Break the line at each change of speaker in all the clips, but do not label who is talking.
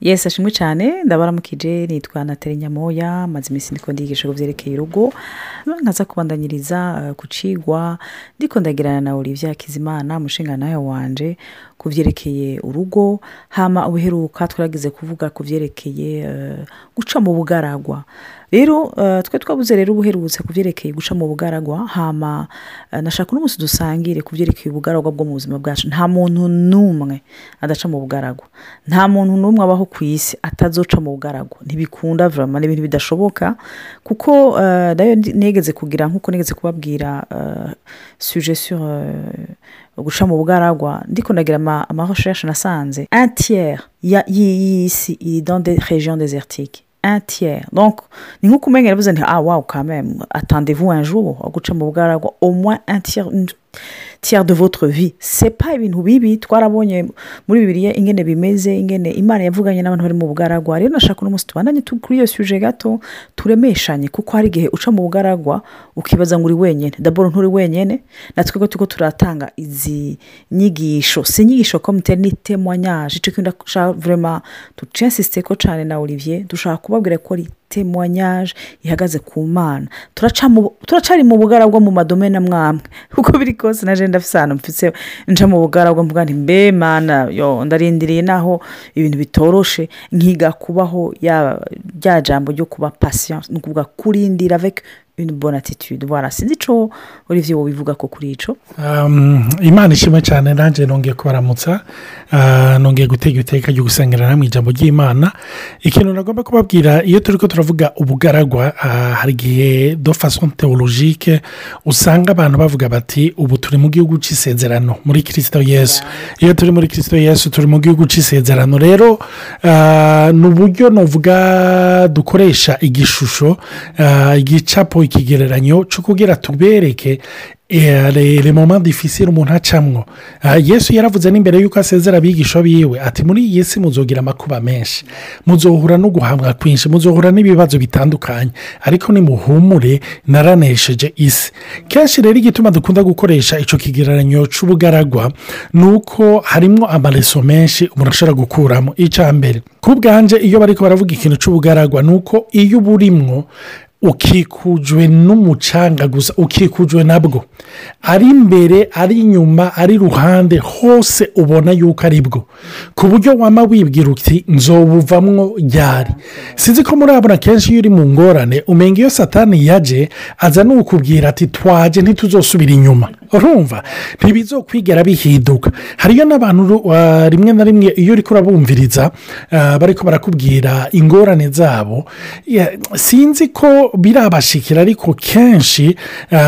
yesi ashimwe cyane. Ndabaramukije nitwa nateri nyamoya maze iminsi ndiko ndigisha ku byerekeye urugo. Nkaza kubandanyiriza eh, ku cigwa ndiko ndagirana na olivier hakizimana umushinga nawe wanje ku byerekeye urugo. Hama ubuheruka twaragize kuvuga ku byerekeye eh, guca mu bugaragwa. Rero eh, twe twabuze rero ubuherutse ku byerekeye guca mu bugaragwa hama eh, nashaka uno munsi dusangire ku byerekeye ubugaragwa bwo mu buzima bwacu nta muntu n'umwe adaca mu bugaragwa nta muntu n'umwe abaho ku isi atazoca mu bugaragwa ntibikunda vraiment ni ibintu bidashoboka kuko eh, na yo negeze kugira nk'uko negeze kubabwira eh, eh, guca mu bugaragwa ndiko ndagira ama, recherche nasanze un tiers y'isi iri dans des régions désertiques un tiers. Donc ni nk'uko umenya yavuze nti ah wow quand même attendez-vous un jour mu bugaragwa au moins un tiers tiers de votre vie. Pas ibintu bibi twarabonye muri bibiliya ingene bimeze ingene imana yavuganye n'abantu bari mu bugaragwa. Rero nashaka uno munsi tubandanye tu- kuri iyo suje gato turemeshanye kuko hari igihe uca mu bugaragwa ukibaza ngo uri wenyine. Daboro nturi wenyine natwe ko turiko turatanga izi nyigisho. Si inyigisho komite ni témoignage. Ico kintu ndashaka vraiment tucinsiste ko cane na olivier dushaka kubabwira ko témoignage ihagaze ku mana. Turacari mu bugaragwa mu madomene amwamwe uko biri kose naje ndafise ahantu mfise nca mu bugaragwa mvuga nti mbe mana yo ndarindiriye naho ibintu bitoroshe nkiga kubaho ya jambo ryo kuba patience ni ukuvuga kurindira avec une bonne attitude. Voilà sinzi ico olivier wobivuga ko kuri ico?
Um, imana ishimwe cyane nanjye nongeye kubaramutsa uh, nongeye gutega iteka ryo gusengerana mu ijambo ry'imana. Ikintu nagomba kubabwira iyo turi ko turavuga ubugaragwa uh, hari igihe do façon théologique usanga abantu bavuga bati ubu turi mu gihugu cy'isezerano muri kirisito yesu. Iyo turi muri kirisito yesu turi mu gihugu cy'isezerano rero uh, ni uburyo nuvuga dukoresha igishusho uh, igicapo ikigereranyo cyo kugira tubereke le moment difficile umuntu acamwo Ah, yesu yaravuze n'imbere y'uko asezera abigisha biwe ati muri iyi si muzogira amakuba menshi. Muzohura no guhamwa kwinshi muzohura n'ibibazo bitandukanye ariko nimuhumure naranesheje isi. Kenshi rero igituma dukunda gukoresha icyo kigereranyo cy'ubugaragwa ni uko harimo amareso menshi umuntu ashobora gukuramo icya mbere. Ku bwanje iyo bari baravuga ikintu cy'ubugaragwa ni uko iyo uba urimwo ukikujwe n'umucanga gusa ukikujwe nabwo. Ari imbere ari inyuma ari iruhande hose ubona yuko ari bwo. Ku buryo wama wibwira uti nzobuvamwo ryari? Sinzi ko murabona kenshi iyo uri mu ngorane umenga iyo satani yaje aza n'ukubwira ati twaje ntituzosubira inyuma. Urumva? Ntibizokwigera bihinduka hariyo n'abantu uh, rimwe na rimwe iyo uri kurabumviriza uh, bariko barakubwira ingorane zabo sinzi ko birabashikira ariko kenshi uh,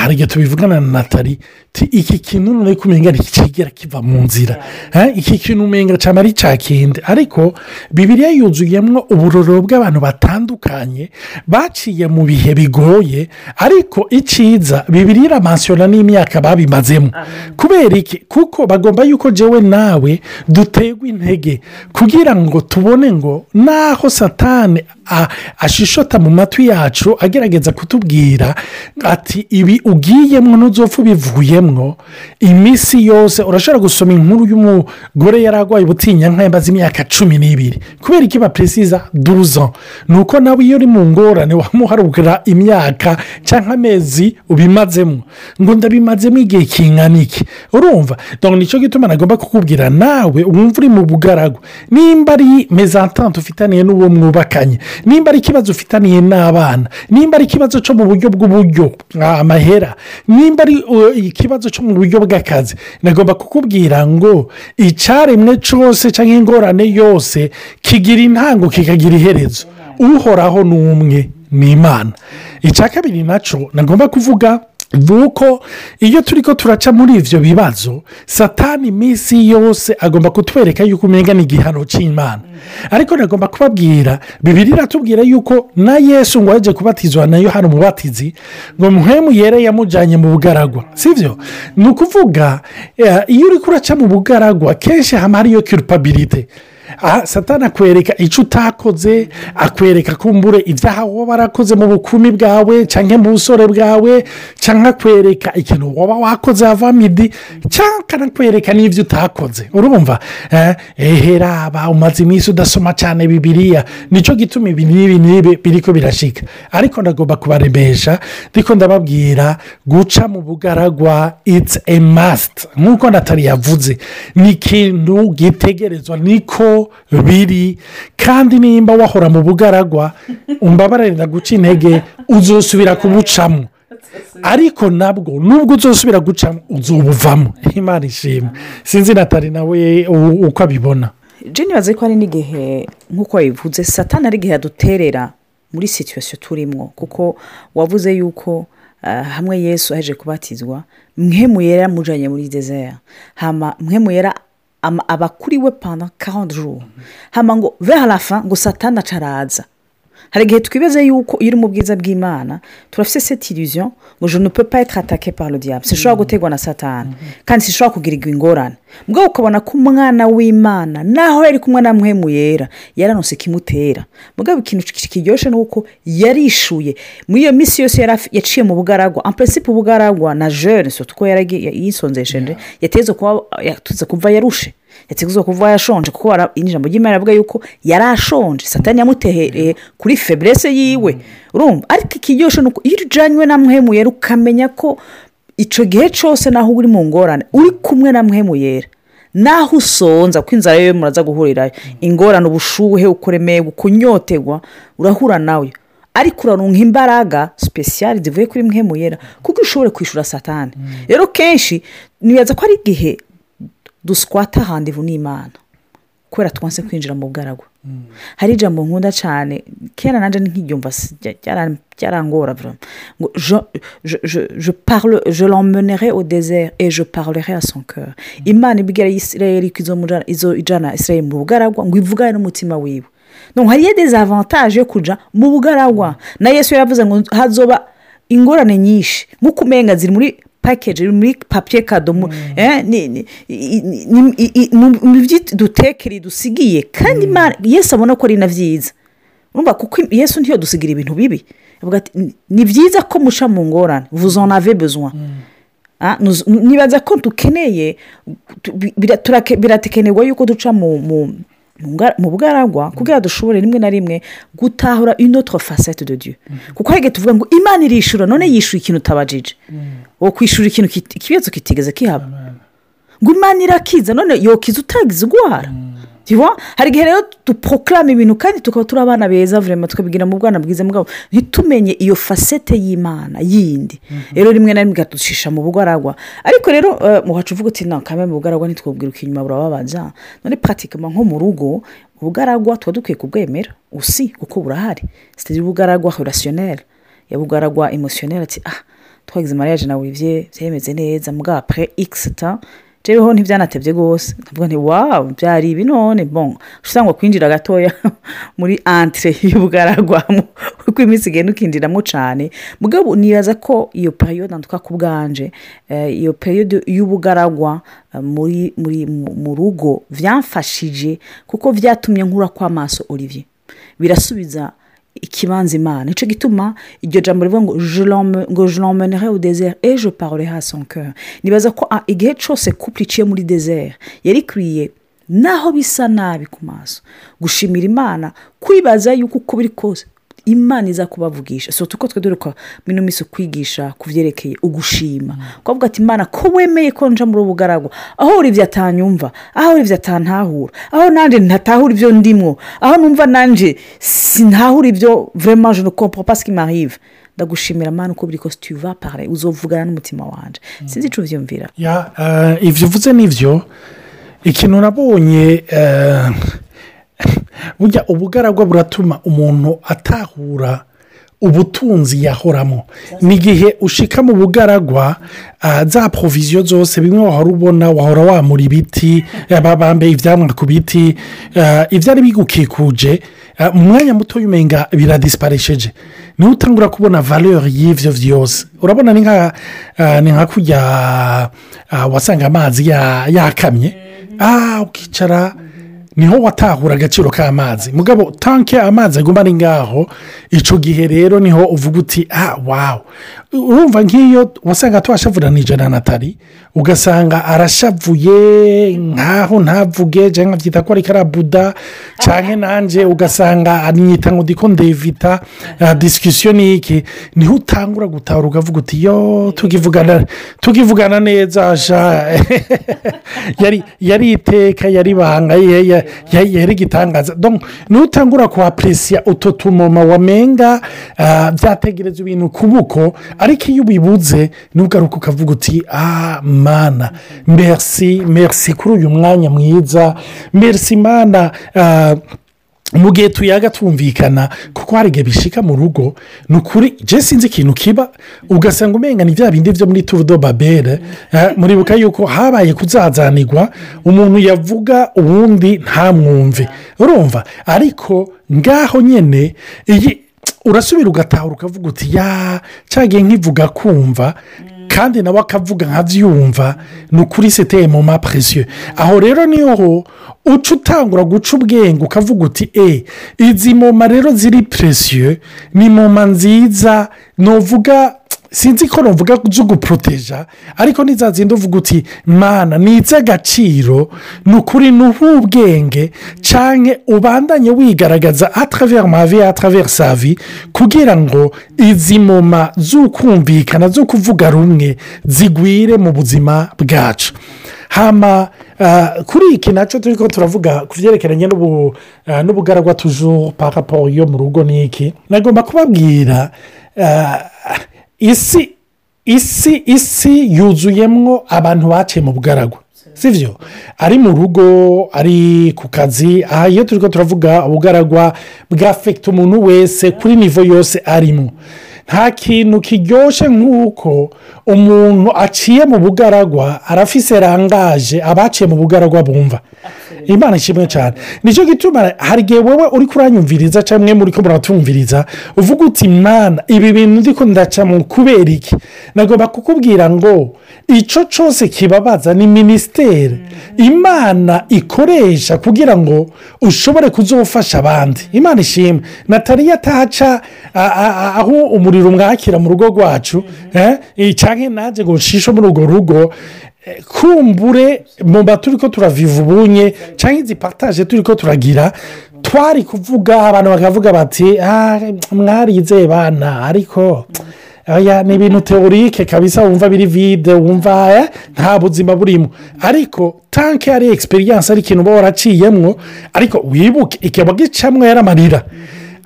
hari igihe tubivugana na natali iki kintu none kumenga ntikigera kiva mu nzira. Eh, iki kintu umenga cyane ari cya kindi. Ariko bibiriya yuzuyemo uburoro bw'abantu batandukanye baciye mu bihe bigoye ariko icyiza bibiriya iramasiyona n'imyaka babimazemo. Kubera iki? Kuko bagomba yuko jewe nawe duterwa intege kugira ngo tubone ngo naho satani ashishota mu matwi yacu agerageza kutubwira ati ibi ugiyemo ntuzopfa ubivuyemo. Iminsi yose. Urashobora gusoma inkuru y'umugore yari arwaye ubutinyanka yamaze imyaka cumi n'ibiri. Kubera iki baperesiza duruzo. Ni uko nawe iyo uri mu ngorane wamuharugura imyaka cyangwa amezi ubimazemo. Ngo ndabimazemo igihe kingana iki? Urumva? Dore ni cyo gituma nagomba kukubwira nawe wumva uri mu bugaragwa nimba ari mezantante ufitaniye n'uwo mwubakanye. Nimba ari ikibazo ufitaniye n'abana. Nimba ari ikibazo cyo mu buryo bw'uburyo ah, amahera nimba ari uh, ikibazo cyo mu buryo bw'akazi. Nagomba kukubwira ngo icyaremwe cyose cyangwa ingorane yose kigira intango kikagira iherezo. Uhoraho ni umwe ni imana. Icya kabiri na cyo nagomba kuvuga ni uko iyo turi ko turaca muri ibyo bibazo satani iminsi yose agomba kutwereka yuko umenga ni igihano cy'imana ariko nagomba kubabwira bibiri iratubwira yuko na yesu ngo yaje kubatizwa na yohani umubatizi ngo muhemu yere yamujyanye mu bugaragwa. Sibyo ni ukuvuga eh, iyo uri kuraca mu bugaragwa kenshi haba hariyo kirupabirite aha satana akwereka icyo utakoze akwereka kumbure ibyaha waba warakoze mu bukumi bwawe cyangwa mu busore bwawe cyangwa akwereka ikintu waba wakoze havamidi cyangwa akanakwereka n'ibyo utakoze. Urumva? Eheraba umaze iminsi udasoma cyane bibiriya ni cyo gituma ibi n'ibi n'ibi biri ko birashika. Ariko ndagomba kubaremesha ndiko ndababwira guca mu bugaragwa it's a must. Nk'uko natali yavuze ni ikintu gitegerezwa niko biri kandi nimba wahora mu bugaragwa umbabarira guca intege uzosubira kubucamo ariko nabwo nubwo uzosubira gucamo uzubuvamo imana ishimwe. Sinzi natali nawe uko abibona.
Jeni bazi ko hari n'igihe nk'uko wabivuze satana ari igihe aduterera muri situwasiyo turimo kuko wavuze yuko hamwe yesu aheje kubatizwa mwe muyera mujanye muri dezeya mwe muyera aba kuri we panda karonde juru hama ngo veharafa ngo satana acaraza hari igihe twibaze yuko iyo uri mu bwiza bw'imana turafite seti iriziyo ngo je ne peux pas être attaqué par le diable. Sishobora gutegwa na satana kandi sishobora kugirirwa ingorane. Mbwa ukabona ko umwana w'imana naho yari kumwe na mwe yera yaranose kimutera. Mbwa ikintu kiryoshye ni uko yarishuye. Muri iyo minsi yose yaciye mu bugaragwa. Ampesipe ubugaragwa na jene soto ko yisonzesheje yateze kuba kuva yarushe. Yateze kuva yashonje kuko ijambo ry'imana avuga yuko yari ashonje. Satani yamutehereye kuri feburese yiwe. Urumva? Ariko ikiryoshye ni uko iyo ujyanywe na mwe yera ukamenya ko icyo gihe cyose naho uri mu ngorane uri kumwe na mwe yera naho usonza ko inzara yewe muraza guhurirayo. Ingorane ubushuhe ukuremeye kunyotegwa urahura nawe. Ariko urarunga imbaraga sipesiyari zivuye kuri mwe yera kuko ushobora kwishyura satani. Rero kenshi nibaza ko ari igihe duswata handivu n'imana kubera twanse kwinjira mu bugaragwa hari ijambo nkunda cyane kera nanjye nk'ibyumva byarangora ngo je parle je l'emmenerai au désert et je parlerai à son cœur. Imana ibwira israel ko izo ijana israel mu bugaragwa ngo ivugane n'umutima wiwe. Hariyo dezavantaje yo kujya mu bugaragwa. Na yesu yavuze ngo hazoba ingorane nyinshi. Nk'uko umenga ziri muri pakeji muri papiye kado mu dutekere dusigiye kandi yesu abona ko ari na byiza kuko yesu ntiyo dusigira ibintu bibi. Ni byiza ko muca mu ngorane. Vuzonave bezwa nibaza ko dukeneye biratekenerwa yuko duca mu mu bugaragwa kugira dushobore rimwe na rimwe gutahura inoto fasete de dieu. Kuko hari igihe tuvuga ngo imana irishura none yishyura ikintu utabajije. Wo kwishyura ikintu ikibazo kitigeze kihaba ngo imana irakiza none yokiza utagize urwara hari igihe rero dupokarama ibintu kandi tukaba turi abana beza vurema tukabigira mu bwana bwiza bwabo. Ntitumenye iyo fasete y'imana yindi. Rero rimwe na rimwe ikadushisha mu bugaragwa. Ariko rero muhacu uvuga uti ntakame mu bugaragwa ntitwubwire inyuma burababaza. None patikama nko mu rugo ubugaragwa tuba dukwiye kubwemera. Usi kuko burahari. Sitari ubugaragwa horasiyoneri yabugaragwa emosiyoneri ati ah twagize mariage nawe bye byemeze neza mbwa apure ikisita rero ntibyanatebye rwose. Ndavuga nti wawu byari ibi none? Bon usanga kwinjira gatoya muri antire y'ubugaragwa uko iminsi igenda ukinjiramo cyane mugabo nibaza ko iyo periyode ntuka ku bwanje iyo periyode y'ubugaragwa muri muri mu rugo byamfashije kuko byatumye nkura kw'amaso olivier. Birasubiza ikibanza imana. Nicyo gituma iryo jambo rivuga ngo ngo joromenere au desert ejo parole ha son cœur. Nibaza ko igihe cyose couple iciye muri desert yari ikwiye naho bisa nabi ku maso gushimira imana kwibaza yuko uko biri kose imana iza kubavugisha. So tuko twe dore ko mino minsi kwigisha ku byerekeye ugushima kuvuga ati imana ko wemeye ko nja muri ubugaragwa aho uri ibyo atanyumva aho uri ibyo atantahura aho nanjye ntatahura ibyo ndimwo? Aho numva nanjye sintahura ibyo vurema je ne comprends pas ce qui m'arrive? Ndagushimira amana uko biri kose tuva pare uzovugana n'umutima wanjye sinzi icyo ubyumvira
ibyo uvuze ni byo ikintu nabonye burya ubugaragwa buratuma umuntu atahura ubutunzi yahoramo. Ni igihe ushika mu bugaragwa za poroviziyo zose bimwe wahora ubona wahora wamura ibiti bambaye ibyamwa ku biti ibyari bigukikuje mu mwanya muto y'umenga biradisiparesheje ni ho utangura kubona valeur y'ibyo byose urabona ni nka kujya wasanga amazi yakamye. Ukicara ni ho watahura agaciro k'amazi. Mugabo tanke amazi aguma ari ngaho icyo gihe rero ni ho uvuga uti ah wawu urumva nk'iyo wasanga twashavuranije na natali ugasanga arashavuye nkaho ntavuge cyangwa byita ko ari karabuda cyangwa nanjye ugasanga anyita ngo ndiko ndevita. Disikisiyo ni iki? Niho utangura gutahura ukavuga uti yo tukivugana tukivugana neza yari iteka yari ibanga yari igitangaza. Niho utangura kuhaperesiya utu tumoma wamenga byategereza ibintu kubuko ariko iyo ubibuze ntugaruke ukavuga uti ah mana merisi merisi kuri uyu mwanya mwiza. Merisi mana mu gihe tuyaga twumvikana kuko hari igihe bishika mu rugo ni ukuri je sinzi ikintu kiba. Ugasanga umenga ni bya bindi byo muri turu do babere muribuka yuko habaye kuzazanirwa umuntu yavuga ubundi ntamwumve. Urumva? Ariko ngaho nyine urasubira ugatahura ukavuga uti ya cyagiye nkivuga kumva. Kandi nawe akavuga nkabyumva ni ukuri seteye mu mapresiyo aho rero ni ho uca utangura guca ubwenge ukavuga uti e izi moma rero ziri presiyo ni moma nziza nuvuga sinzi ko nuvuga zo guporoteja ariko ni za zindi uvuga uti mana ni iby'agaciro ni ukuri ni ubwenge cyane ubandanye wigaragaza atravera mavi atravera savi kugira ngo izi moma z'ukumvikana zo kuvuga rumwe zigwire mu buzima bwacu. Hama kuri iki na cyo turi ko turavuga ku byerekeranye n'ubugaragwa tujuru parapo yo mu rugo ni iki nagomba kubabwira isi isi isi yuzuyemo abantu baciye mu bugaragwa si byo ari mu rugo ari ku kazi. Aha iyo turi ko turavuga ubugaragwa bwafekita umuntu wese kuri nivo yose arimo. Nta kintu kiryoshye nk'uko umuntu aciye mu bugaragwa arafise rangaje abaciye mu bugaragwa bumva. Imana ishimwe cyane. Nicyo gituma hari igihe wowe uri kuranyumviriza cyangwa mwe muri ko muratumviriza uvuga uti mwana ibi bintu ndi ko ndacamo kubera iki? Nagomba kukubwira ngo icyo cyose kibabaza ni minisiteri. Imana ikoresha kugira ngo ushobore kuzofasha abandi. Imana ishimwe. Nataliya atahaca aho umuriro umwakira mu rugo rwacu cyangwa nanjye ngo ushishe muri urwo rugo kumbure mu turi ko turaviva ubunye cyangwa izi pataje turi ko turagira twari kuvuga abantu bakavuga bati mwarize bana ariko ni ibintu teorike kabisa wumva biri vide wumva nta buzima burimo. Ariko tanke ari egisperiyanse ari ikintu uba waraciyemo ariko wibuke ikaba gicamwo yaramarira.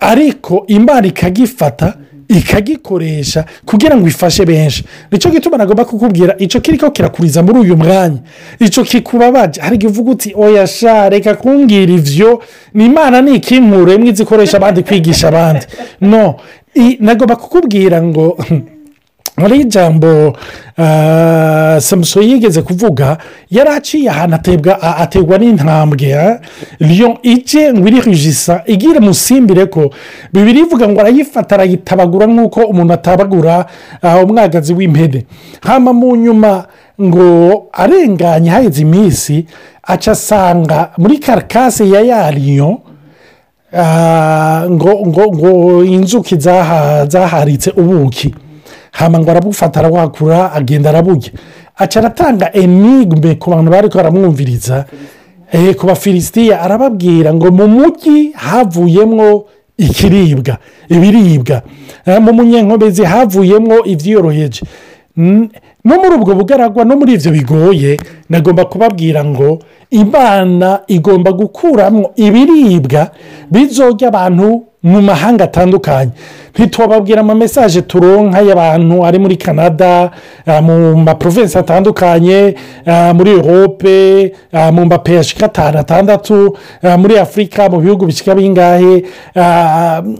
Ariko imana ikagifata ikagikoresha kugira ngo ifashe benshi. Nicyo gituma nagomba kukubwira icyo kiri ko kirakuriza muri uyu mwanya. Icyo kikubabaje. Hari igihe uvuga uti oya sha reka kumbwira ibyo ni imana ni ikinkure imwe izikoresha abandi kwigisha abandi. No nagomba kukubwira ngo muri ijambo samuso yigeze kuvuga yari aciye ahantu ategwa n'intambwe riyo ije ngo irihijisa igire musimbire ko bibiri ivuga ngo arayifata arayitabagura nk'uko umuntu atabagura umwagazi w'impene hano mu nyuma ngo arenganye haheze iminsi aca asanga muri karakase ya yariyo ngo ngo ngo inzuki zaharitse ubuki. Ngo arabufata arawakura agenda araburya. Aca aratanga enigme ku bantu bari baramwumviriza. Ku bafilisitiya arababwira ngo mu mujyi havuyemo ikiribwa ibiribwa. Mu munyenkomezi havuyemo ibyiyoroheje no muri ubwo bugaragwa no muri ibyo bigoye nagomba kubabwira ngo imana igomba gukuramo ibiribwa bizojya abantu mu mahanga atandukanye. Ntitubabwira amamesaje turonka y'abantu ari muri canada mu maprovensi atandukanye muri europe mu mapeyashika atanu atandatu muri afurika mu bihugu bishyika bingahe.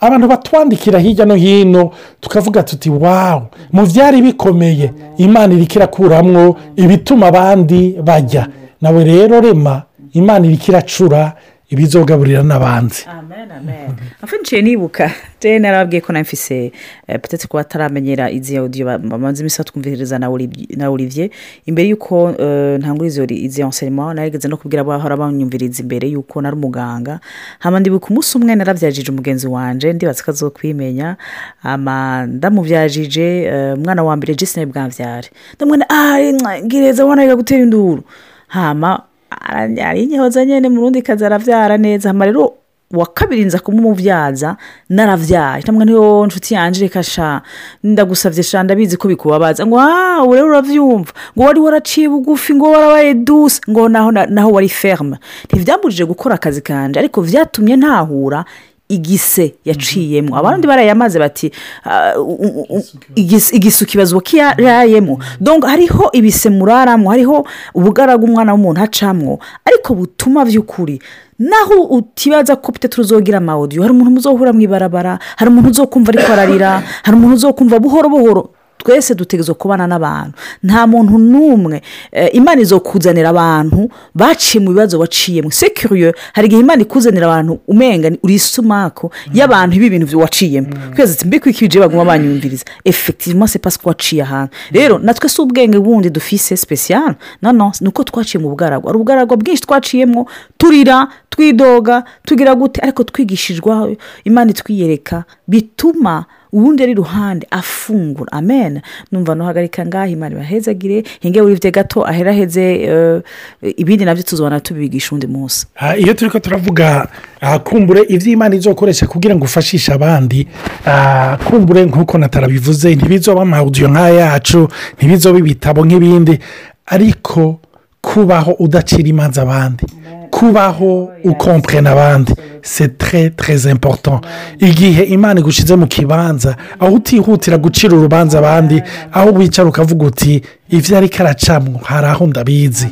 Abantu batwandikira hirya no hino tukavuga tuti wawu mu byari bikomeye imana iri irakuramwo ibituma abandi bajya nawe rero rema imana iri iracura ibizogaburira n'abandi.
Amen amen. Afe nciye nibuka je narababwiye ko namfise eh, peut-être ko bataramenyera izi audio ba- bamaze imisi batwumviriza na Oli- na olivier imbere y'uko eh, ntangura izo izi enseignement narigeze no kubwira abahora banyumviriza imbere y'uko nari umuganga ndibuka umunsi umwe naravyajije umugenzi wanje ndibaza ko azokwimenya ama ndamuvyajije eh, umwana wa mbere je sinari bwamvyare ndamwene ah ngireza wana yiga gutera induru. Hama arinyehoza nyene mu rundi kazi aravyara neza. Hama rero wa kabiri nza kumumuvyaza naravyaye. Namwe niyo nshuti yanje reka sha ndagusavye sha ndabizi ko bikubabaza. Ngo ah ubu rero uravyumva. Ngo wari waraciye bugufi ngo warabaye douce. Ngo naho naho wari ferme. Ntivyambujije gukora akazi kanje ariko vyatumye ntahura. Igise yaciyemo. Abandi barayamaze bati ah, u- u- u- igis- igisu kibazo kiyarayemo. Donc hariho ibise muraramwo hariho ubugaraga umwana w'umuntu acamwo. Ariko butuma vy'ukuri naho utibaza ko pete uzogira amawodiyo hari umuntu muzohura mu ibarabara hari umuntu uzokumva ariko ararira hari umuntu uzokumva buhoro buhoro. Twese dutegerezwa kubana n'abantu. Nta muntu n'umwe eh, imana izokuzanira abantu baciye mu bibazo waciyemo. Sekiriyo hari igihe imana ikuzanira abantu umenga ni- uri isumako y'abantu ibi bintu waciyemo. Twese ati mbikwikije baguma banyumviriza. Effectivement c'est parce que waciye ahantu. Rero natwe si ubwenge bundi dufise special no no ni uko twaciye mu bugaragwa. Hari ubugaragwa bwinshi twaciyemo turira twidoga tugira gute? Ariko twigishijwe imana itwiyereka bituma uwundi ari iruhande afungura. Amen. Numva nuhagarika ngaho imana ibahezagire. Hinge wivye gato aheraheze eh, ibindi navyo tuzobana tubibigisha undi munsi.
Iyo turi ko turavuga ah, kumbure ibyo imana izokoresha kugira ngo ufashishe abandi ah, kumbure nk'uko natarabivuze ntibizoba amawudiyo nk'aya yacu ntibizoba ibitabo nk'ibindi. Ariko kubaho udacira imanza abandi. Kubaho ukomprena abandi. Très très important. Igihe imana igushyize mu kibanza aho utihutira gucira urubanza abandi aho wicara ukavuga uti ibyo ariko aracamwo hari aho ndabizi.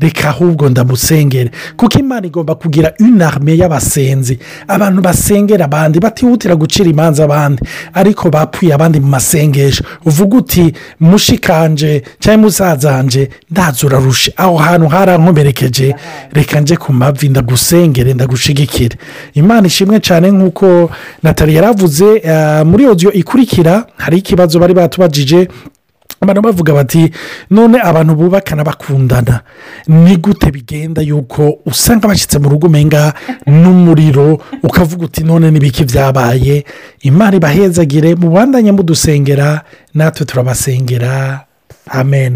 Reka ahubwo ndamusengere kuko imana igomba kugira inarme y'abasenzi. Abantu basengera abandi batihutira gucira imanza abandi. Ariko bapfuye abandi mu masengesho. Uvuga uti mushikanje cyangwa musazanje ndaza urarushe aho hantu harankomerekeje. Reka nje ku mavi ndagusengere ndagushigikire. Imana ishimwe cyane nk'uko natali yaravuze eh, muri odiyo ikurikira hari ikibazo bari batubajije abantu bavuga bati none abantu bubakana bakundana. Ni gute bigenda yuko usanga bashyitse mu rugo umenga n'umuriro ukavuga uti none n'ibiki byabaye imana ibahezagire mubandanye mudusengera natwe turabasengera. Amen.